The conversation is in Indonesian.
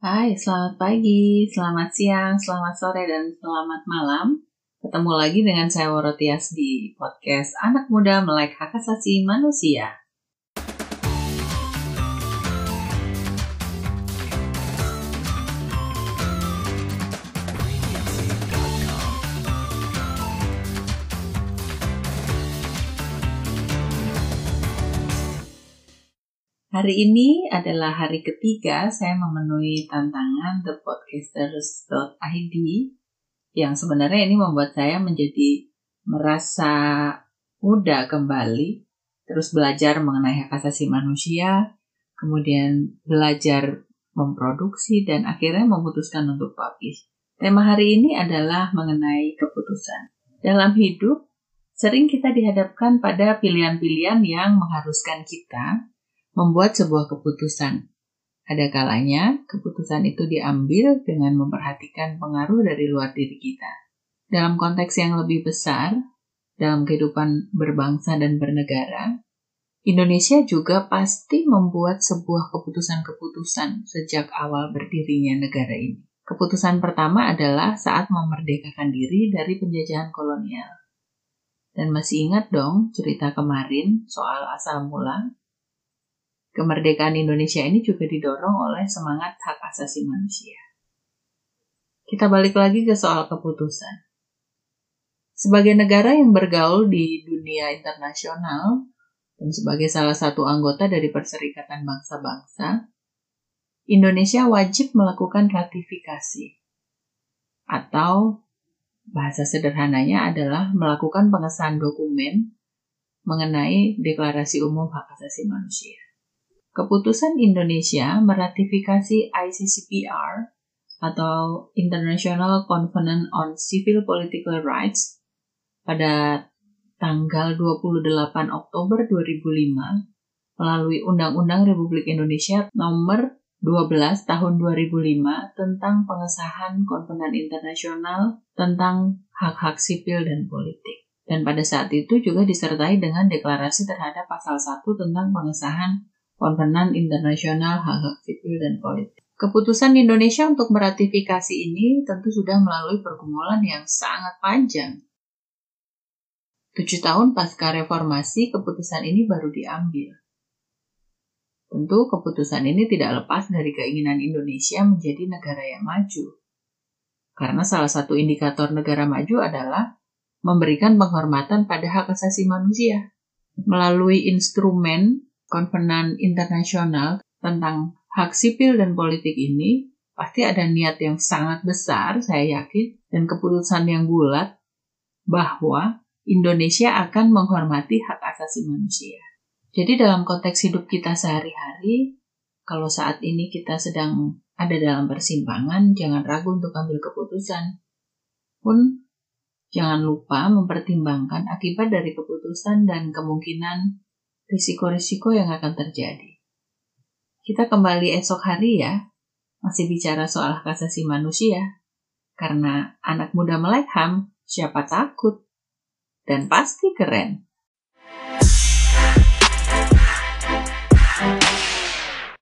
Hai, selamat pagi, selamat siang, selamat sore, dan selamat malam. Ketemu lagi dengan saya Worotias di podcast Anak Muda Melek Hak Asasi Manusia. Hari ini adalah hari ketiga saya memenuhi tantangan thepodcasters.id yang sebenarnya ini membuat saya menjadi merasa muda kembali, terus belajar mengenai hak asasi manusia, kemudian belajar memproduksi dan akhirnya memutuskan untuk publish. Tema hari ini adalah mengenai keputusan. Dalam hidup, sering kita dihadapkan pada pilihan-pilihan yang mengharuskan kita membuat sebuah keputusan. Ada kalanya keputusan itu diambil dengan memperhatikan pengaruh dari luar diri kita. Dalam konteks yang lebih besar, dalam kehidupan berbangsa dan bernegara, Indonesia juga pasti membuat sebuah keputusan-keputusan sejak awal berdirinya negara ini. Keputusan pertama adalah saat memerdekakan diri dari penjajahan kolonial. Dan masih ingat dong cerita kemarin soal asal mula kemerdekaan Indonesia ini juga didorong oleh semangat hak asasi manusia. Kita balik lagi ke soal keputusan. Sebagai negara yang bergaul di dunia internasional dan sebagai salah satu anggota dari Perserikatan Bangsa-Bangsa, Indonesia wajib melakukan ratifikasi atau bahasa sederhananya adalah melakukan pengesahan dokumen mengenai Deklarasi Umum Hak Asasi Manusia. Keputusan Indonesia meratifikasi ICCPR atau International Covenant on Civil Political Rights pada tanggal 28 Oktober 2005 melalui Undang-Undang Republik Indonesia nomor 12 tahun 2005 tentang pengesahan Konvenan Internasional tentang hak-hak sipil dan politik. Dan pada saat itu juga disertai dengan deklarasi terhadap pasal 1 tentang pengesahan Konvenan Internasional Hak-Hak Sipil dan Politik. Keputusan Indonesia untuk meratifikasi ini tentu sudah melalui pergumulan yang sangat panjang. Tujuh tahun pasca reformasi, keputusan ini baru diambil. Tentu keputusan ini tidak lepas dari keinginan Indonesia menjadi negara yang maju. Karena salah satu indikator negara maju adalah memberikan penghormatan pada hak asasi manusia. Melalui instrumen konvenan internasional tentang hak sipil dan politik ini pasti ada niat yang sangat besar, saya yakin, dan keputusan yang bulat bahwa Indonesia akan menghormati hak asasi manusia. Jadi dalam konteks hidup kita sehari-hari, kalau saat ini kita sedang ada dalam persimpangan, jangan ragu untuk ambil keputusan. Pun jangan lupa mempertimbangkan akibat dari keputusan dan kemungkinan risiko-risiko yang akan terjadi. Kita kembali esok hari ya, masih bicara soal hak manusia. Karena anak muda melek HAM, siapa takut? Dan pasti keren.